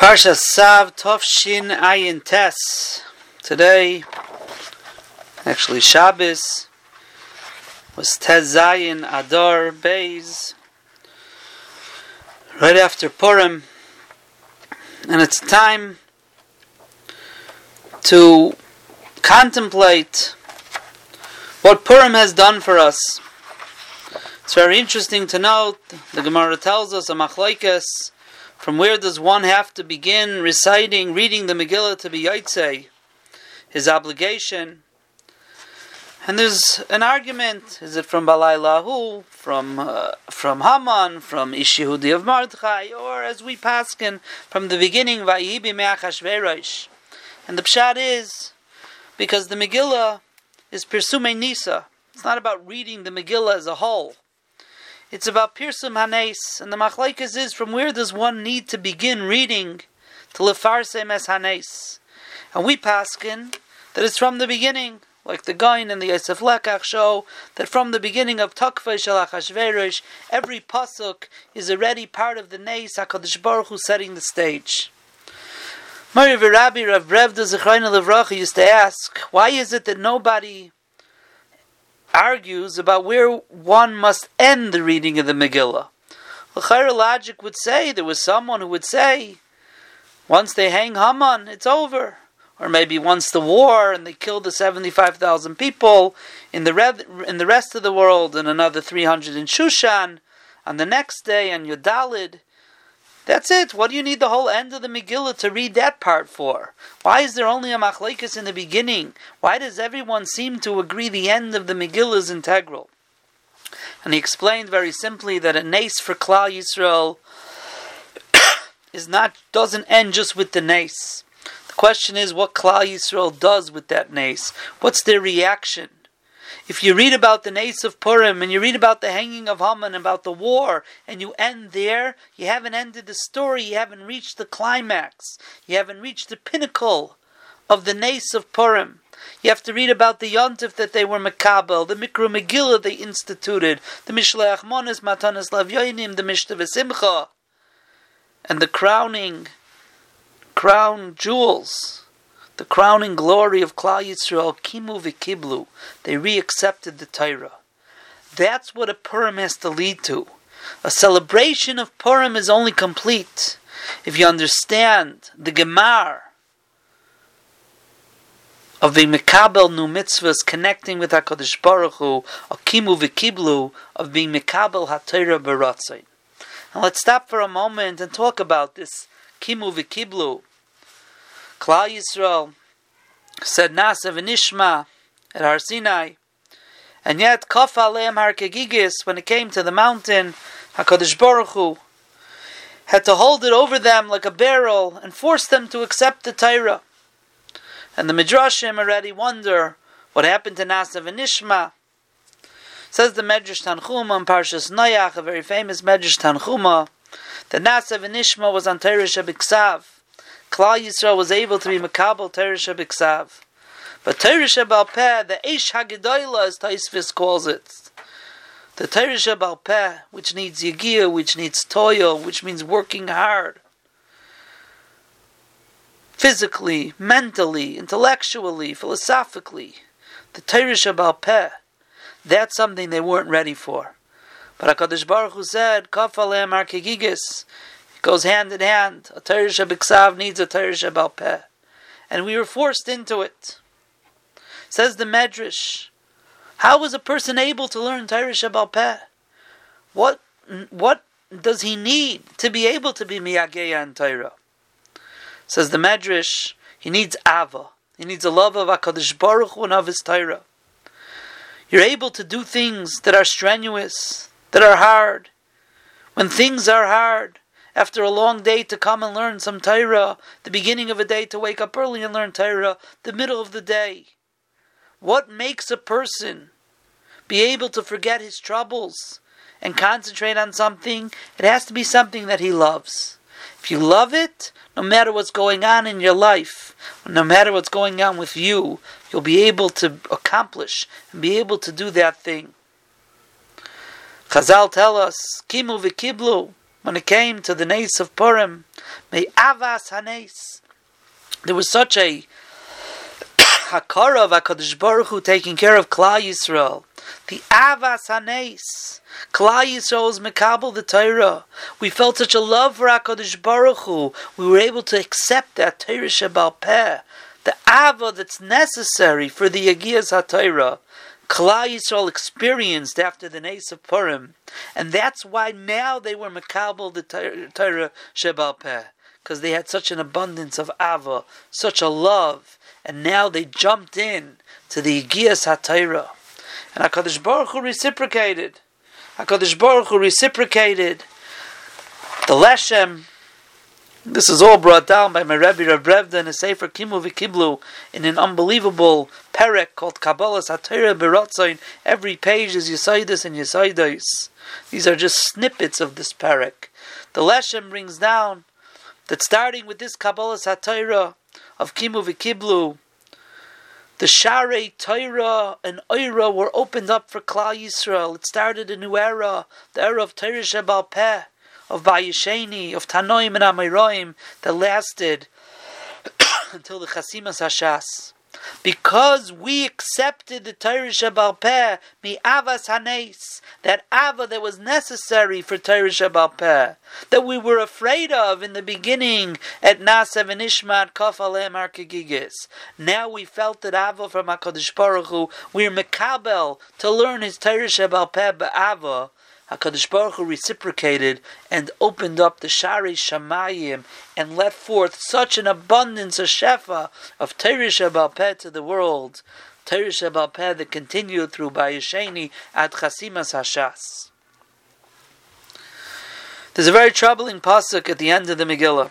Parsha Sav Tovshin Ayin Tes. Today, actually Shabbos, was Tes Zayin Adar Beis, right after Purim, and it's time to contemplate what Purim has done for us. It's very interesting to note, the Gemara tells us, a machlaikas, from where does one have to begin reciting, reading the Megillah to be Yaitzei? His obligation. And there's an argument: is it from Balai Lahu, from uh, from Haman, from Ishihudi of Mordechai, or as we paskin from the beginning, Vayibi Me'achashverosh? And the pshat is because the Megillah is Pirsume Nisa. It's not about reading the Megillah as a whole. It's about Pirsum Hanes, and the Machlaikas is from where does one need to begin reading to Lefarsem as Hanes? And we paskin that it's from the beginning, like the Gain and the Yosef Lekach show that from the beginning of Takva Shalach every pasuk is already part of the Neis Hakadosh Baruch Hu setting the stage. Mari Rabbi Rav Brevda Zechrayna Levracha used to ask, why is it that nobody argues about where one must end the reading of the Megillah. The logic would say there was someone who would say, once they hang Haman, it's over. Or maybe once the war and they killed the 75,000 people in the, red, in the rest of the world and another 300 in Shushan, on the next day on Yodalid, that's it. What do you need the whole end of the Megillah to read that part for? Why is there only a machlekes in the beginning? Why does everyone seem to agree the end of the Megillah is integral? And he explained very simply that a nace for Klal Yisrael is not doesn't end just with the nace. The question is what Klal Yisrael does with that nace. What's their reaction? If you read about the Nace of Purim and you read about the hanging of Haman, about the war, and you end there, you haven't ended the story, you haven't reached the climax, you haven't reached the pinnacle of the Nace of Purim. You have to read about the Yontif that they were Makabel, the Mikra Megillah they instituted, the Mishleach Monis, Matanis Lavyoinim, the Mishtah Simcha, and the crowning, crown jewels the crowning glory of Klal Yisrael, Kimu v'Kiblu, they reaccepted the Torah. That's what a Purim has to lead to. A celebration of Purim is only complete if you understand the Gemar of the Mekabel Nu Mitzvahs connecting with HaKadosh Baruch Hu, Kimu v'Kiblu, of being Mekabel HaTorah Baratzin. Now let's stop for a moment and talk about this Kimu v'Kiblu. Klal Yisrael said Nasa v'nishma at Har Sinai, and yet Kaf Aleim Har Kegigis, when it came to the mountain, Hakadosh Baruch Hu had to hold it over them like a barrel and force them to accept the Torah. And the Midrashim already wonder what happened to Nasa v'nishma. Says the Medrash Tanchuma in Parshas Noach, a very famous Medrash Tanchuma, that Nasa v'nishma was on Torah Shabiksav. Klal Yisrael was able to be Makabal Teresh Biksav. But Teresh Peh, the Eish Hagedoyla, as Taisvis calls it, the Teresh Peh, which needs Yagir, which needs toil, which means working hard, physically, mentally, intellectually, philosophically, the Teresh Peh, that's something they weren't ready for. But HaKadosh Baruch Hu said, Kafalem Arkegigis, goes hand in hand. A Torah Shabiksav needs a Torah Shabalpeh. And we were forced into it. Says the Medrash, how was a person able to learn Torah Shabalpeh? What, what does he need to be able to be Miyageya and Torah? Says the Medrash, he needs Ava. He needs a love of HaKadosh Baruch Hu and of his Torah. You're able to do things that are strenuous, that are hard. When things are hard, after a long day to come and learn some Torah, the beginning of a day to wake up early and learn Torah, the middle of the day. What makes a person be able to forget his troubles and concentrate on something? It has to be something that he loves. If you love it, no matter what's going on in your life, no matter what's going on with you, you'll be able to accomplish and be able to do that thing. Chazal tell us, Kimu v'kiblu, when it came to the Nace of Purim, May avas hanes. There was such a hakara of Hakadosh Baruch Hu taking care of Klal Yisrael. The avas hanes. Klal Yisrael is mekabel the Torah. We felt such a love for Hakadosh Baruch Hu. We were able to accept that Torah Shebal Peh, the ava that's necessary for the Yagiyas HaTorah. Klal Yisrael experienced after the Nes of Purim, and that's why now they were makabel the Torah Shebal Peh, because they had such an abundance of ava, such a love, and now they jumped in to the Yigiyas HaTorah. And HaKadosh Baruch Hu reciprocated. HaKadosh Baruch Hu reciprocated. The Leshem, this is all brought down by my Rebbe Reb Revda in a Sefer Kimu V'Kiblu in an unbelievable perek called Kabbalah Satira Berotzain. Every page is Yesaidus and Yesaidus. These are just snippets of this perek. The Leshem brings down that starting with this Kabbalah Satira of Kimu V'Kiblu, the Share Torah and Oira were opened up for Klal Yisrael. It started a new era, the era of Torah Shebal Peh of Bayesheni, of Tanoim and Amiroim that lasted until the Chasimas Hashas. Because we accepted the Torah Shabal Peh, mi avas hanes, that ava that was necessary for Torah Shabal Peh, that we were afraid of in the beginning at Nasev and Ishmat Kafalem Arkagigis. Now we felt that ava from HaKadosh Baruch Hu, we're mekabel to learn his Torah Shabal Peh ava. HaKadosh Baruch Hu reciprocated and opened up the Shari Shamayim and let forth such an abundance of Shefa of Teresh Peh to the world. Teresh Peh that continued through Bayesheni at Chasimas Hashas. There's a very troubling pasuk at the end of the Megillah.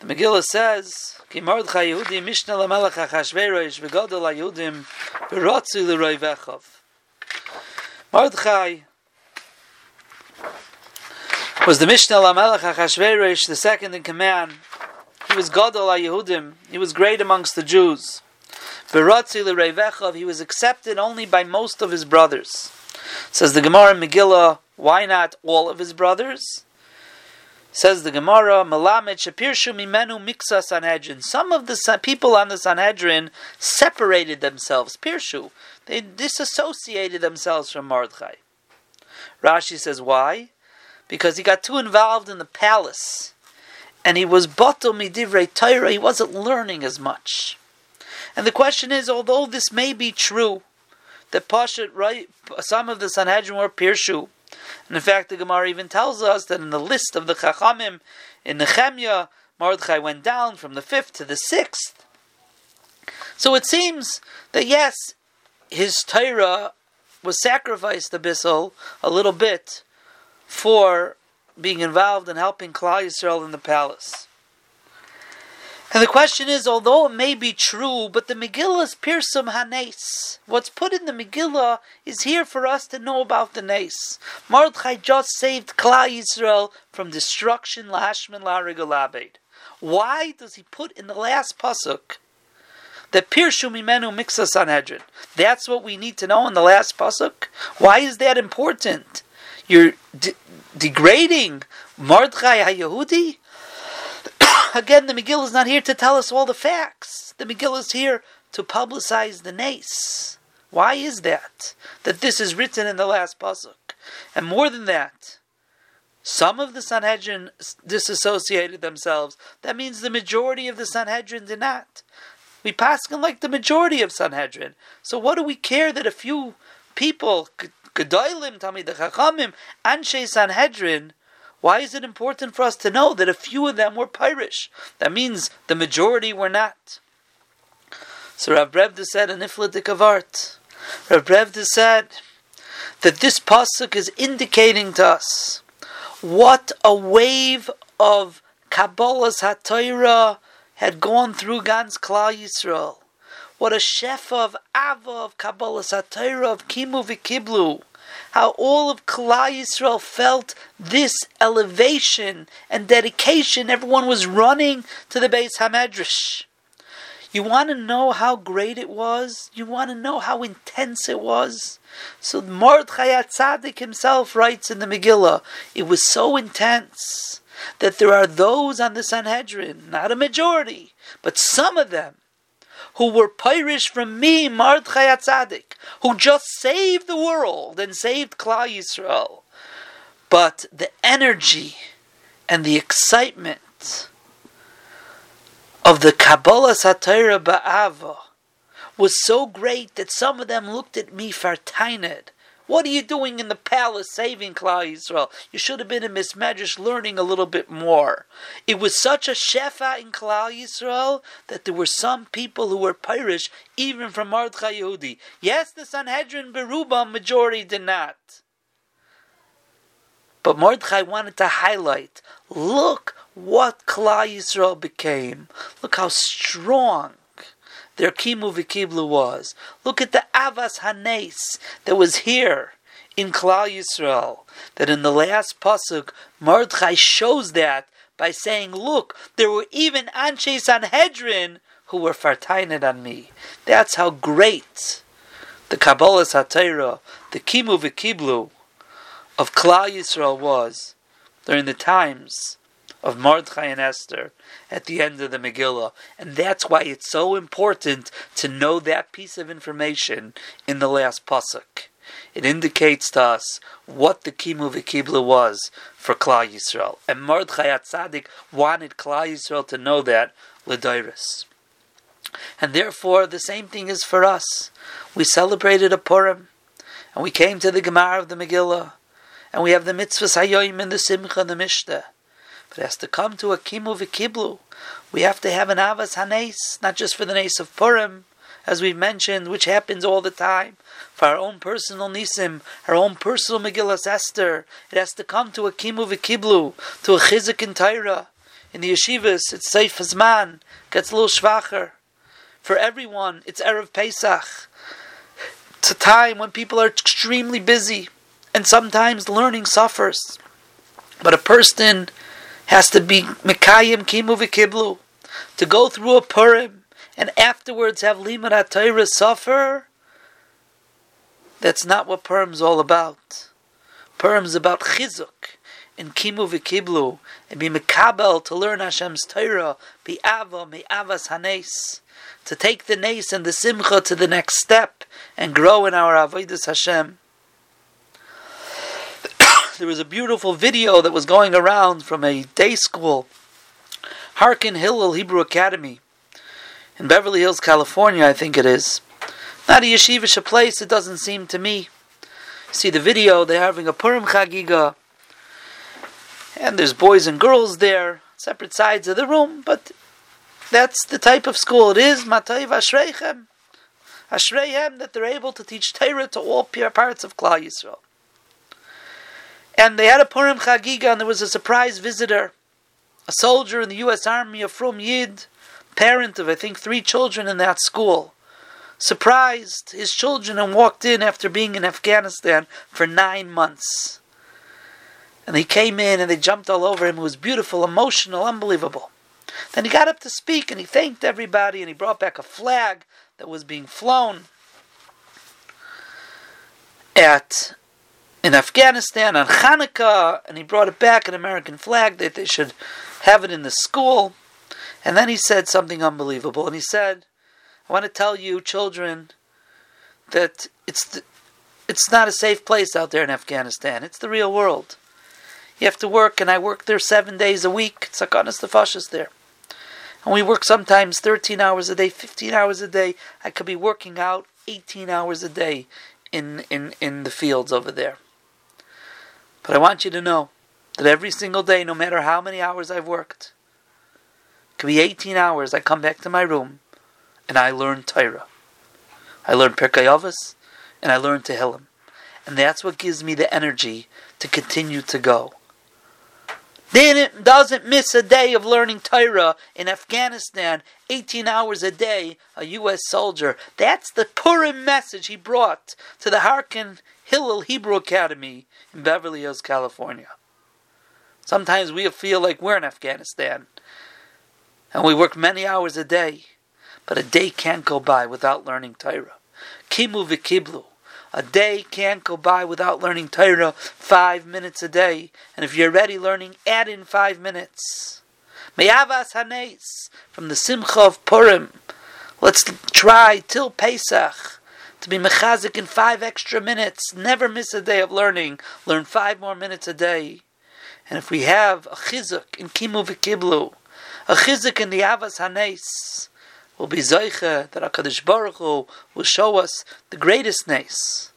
The Megillah says, Ki Mordechai Yehudi Mishnah Lamelech HaChashverosh V'godol HaYehudim. Mordechai was the Mishnah Lamelech HaChashverosh, the second in command. He was Gadol Yehudim. He was great amongst the Jews. Veratzi L'Reivechov, he was accepted only by most of his brothers. Says the Gemara in Megillah, why not all of his brothers? Says the Gemara, Malamed Shapirshu Mimenu Miksa Sanhedrin. Some of the people on the Sanhedrin separated themselves. Pirshu. They disassociated themselves from Mordechai. Rashi says, why? Because he got too involved in the palace, and he was bato midivrei. He wasn't learning as much. And the question is, although this may be true, that Pashat, right, some of the Sanhedrin were Pirshu, and in fact, the Gemara even tells us that in the list of the Chachamim in Nehemiah, Mordechai went down from the fifth to the sixth. So it seems that yes, his Torah was sacrificed to a little bit for being involved in helping Klal Yisrael in the palace. And the question is, although it may be true, but the Megillah is Pirsum Hanes. What's put in the Megillah is here for us to know about the Nes. Mordechai just saved Klal Yisrael from destruction, Lashman Larigolabed. Why does he put in the last pasuk that Pirshu Mimenu Mixa Sanhedrin? That's what we need to know in the last pasuk. Why is that important? You're de- degrading Mordechai HaYehudi? Again, the Megillah is not here to tell us all the facts. The Megillah is here to publicize the nace. Why is that? That this is written in the last pasuk. And more than that, some of the Sanhedrin disassociated themselves. That means the majority of the Sanhedrin did not. We pass like the majority of Sanhedrin. So what do we care that a few people Gedolim, Talmid Chachamim, Anshe Sanhedrin, why is it important for us to know that a few of them were Pirish? That means the majority were not. So Rav Brevda said in Ifladik of Art, Rav Brevda said that this pasuk is indicating to us what a wave of Kabbalah's HaTorah had gone through Gans Klal Yisrael. What a shefa of Ava, of Kabbalah Satira, of Kimu Vikiblu. How all of Klal Yisrael felt this elevation and dedication. Everyone was running to the Beis Hamedrash. You want to know how great it was? You want to know how intense it was? So Mordechai Tzaddik himself writes in the Megillah, it was so intense that there are those on the Sanhedrin, not a majority, but some of them, who were Pirish from me, Mordechai Atzadik, who just saved the world and saved Klal Yisrael. But the energy and the excitement of the Kabbalah Satira Ba'ava was so great that some of them looked at me fartained. What are you doing in the palace saving Klal Yisrael? You should have been in Mismedrash learning a little bit more. It was such a shefa in Klal Yisrael that there were some people who were Pirish, even from Mordechai Yehudi. Yes, the Sanhedrin Beruba majority did not. But Mordechai wanted to highlight, look what Klal Yisrael became. Look how strong their kimu v'kiblu was. Look at the avas hanes that was here in Klal Yisrael. That in the last pasuk, Mordechai shows that by saying, "Look, there were even Anshe Sanhedrin who were fartained on me." That's how great the Kabbalah Satira, the kimu v'kiblu of Klal Yisrael was during the times of Mordechai and Esther at the end of the Megillah. And that's why it's so important to know that piece of information in the last Pasuk. It indicates to us what the Kimu V'Kibla was for Klal Yisrael. And Mordechai Atzadik wanted Klal Yisrael to know that, L'dairis. And therefore, the same thing is for us. We celebrated a Purim, and we came to the Gemara of the Megillah, and we have the mitzvahs Hayoim and the Simcha and the Mishnah. But it has to come to a kimu v'kiblu. We have to have an avas hanes, not just for the nace of Purim, as we've mentioned, which happens all the time. For our own personal nisim, our own personal Megillas Esther, it has to come to a kimu v'kiblu, to a chizik in Torah. In the yeshivas, it's Seif Hazman, gets a little schwacher. For everyone, it's Erev Pesach. It's a time when people are extremely busy, and sometimes learning suffers. But a person has to be Mekayim Kimu V'Kiblu, to go through a Purim and afterwards have Limud HaTorah suffer. That's not what Purim's all about. Purim's about Chizuk and Kimu V'Kiblu and be Mekabel to learn Hashem's Torah, be Ava, me Avas Hanes, to take the Nes and the Simcha to the next step and grow in our Avodah Hashem there was a beautiful video that was going around from a day school, Harkham Hillel Hebrew Academy, in Beverly Hills, California, I think it is. Not a yeshivish place, it doesn't seem to me. See the video, they're having a Purim Chagiga, and there's boys and girls there, separate sides of the room, but that's the type of school it is. Matayv Ashreichem. Ashreichem that they're able to teach Torah to all parts of Klal Yisrael. And they had a Purim Chagiga, and there was a surprise visitor, a soldier in the U.S. Army, a Frum Yid, parent of I think three children in that school, surprised his children and walked in after being in Afghanistan for nine months. And he came in and they jumped all over him. It was beautiful, emotional, unbelievable. Then he got up to speak and he thanked everybody and he brought back a flag that was being flown at in Afghanistan on Hanukkah, and he brought it back an American flag that they should have it in the school. And then he said something unbelievable, and he said, "I want to tell you, children, that it's it's not a safe place out there in Afghanistan. It's the real world. You have to work, and I work there seven days a week. It's like honest the there." And we work sometimes 13 hours a day, 15 hours a day. I could be working out 18 hours a day in, in, in the fields over there. But I want you to know that every single day, no matter how many hours I've worked, it could be 18 hours, I come back to my room and I learn Torah. I learn Pirkei Avos and I learn Tehillim. And that's what gives me the energy to continue to go. Then doesn't miss a day of learning Torah in Afghanistan, 18 hours a day, a U.S. soldier. That's the Purim message he brought to the Harkham Hillel Hebrew Academy in Beverly Hills, California. Sometimes we feel like we're in Afghanistan and we work many hours a day, but a day can't go by without learning Torah. Kimu v'kiblu, A day can't go by without learning Torah five minutes a day. And if you're already learning, add in five minutes. Meyavas Hanes from the Simcha of Purim. Let's try till Pesach to be mechazik in five extra minutes. Never miss a day of learning. Learn five more minutes a day. And if we have a chizuk in kimu v'kiblu, a chizuk in the avas hanes, will be zeicha that Hakadosh Baruch Hu will show us the greatest nes,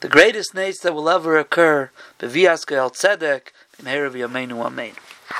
the greatest nes that will ever occur. Bevias Gael Tzedek, in Herav Yameinu Amen.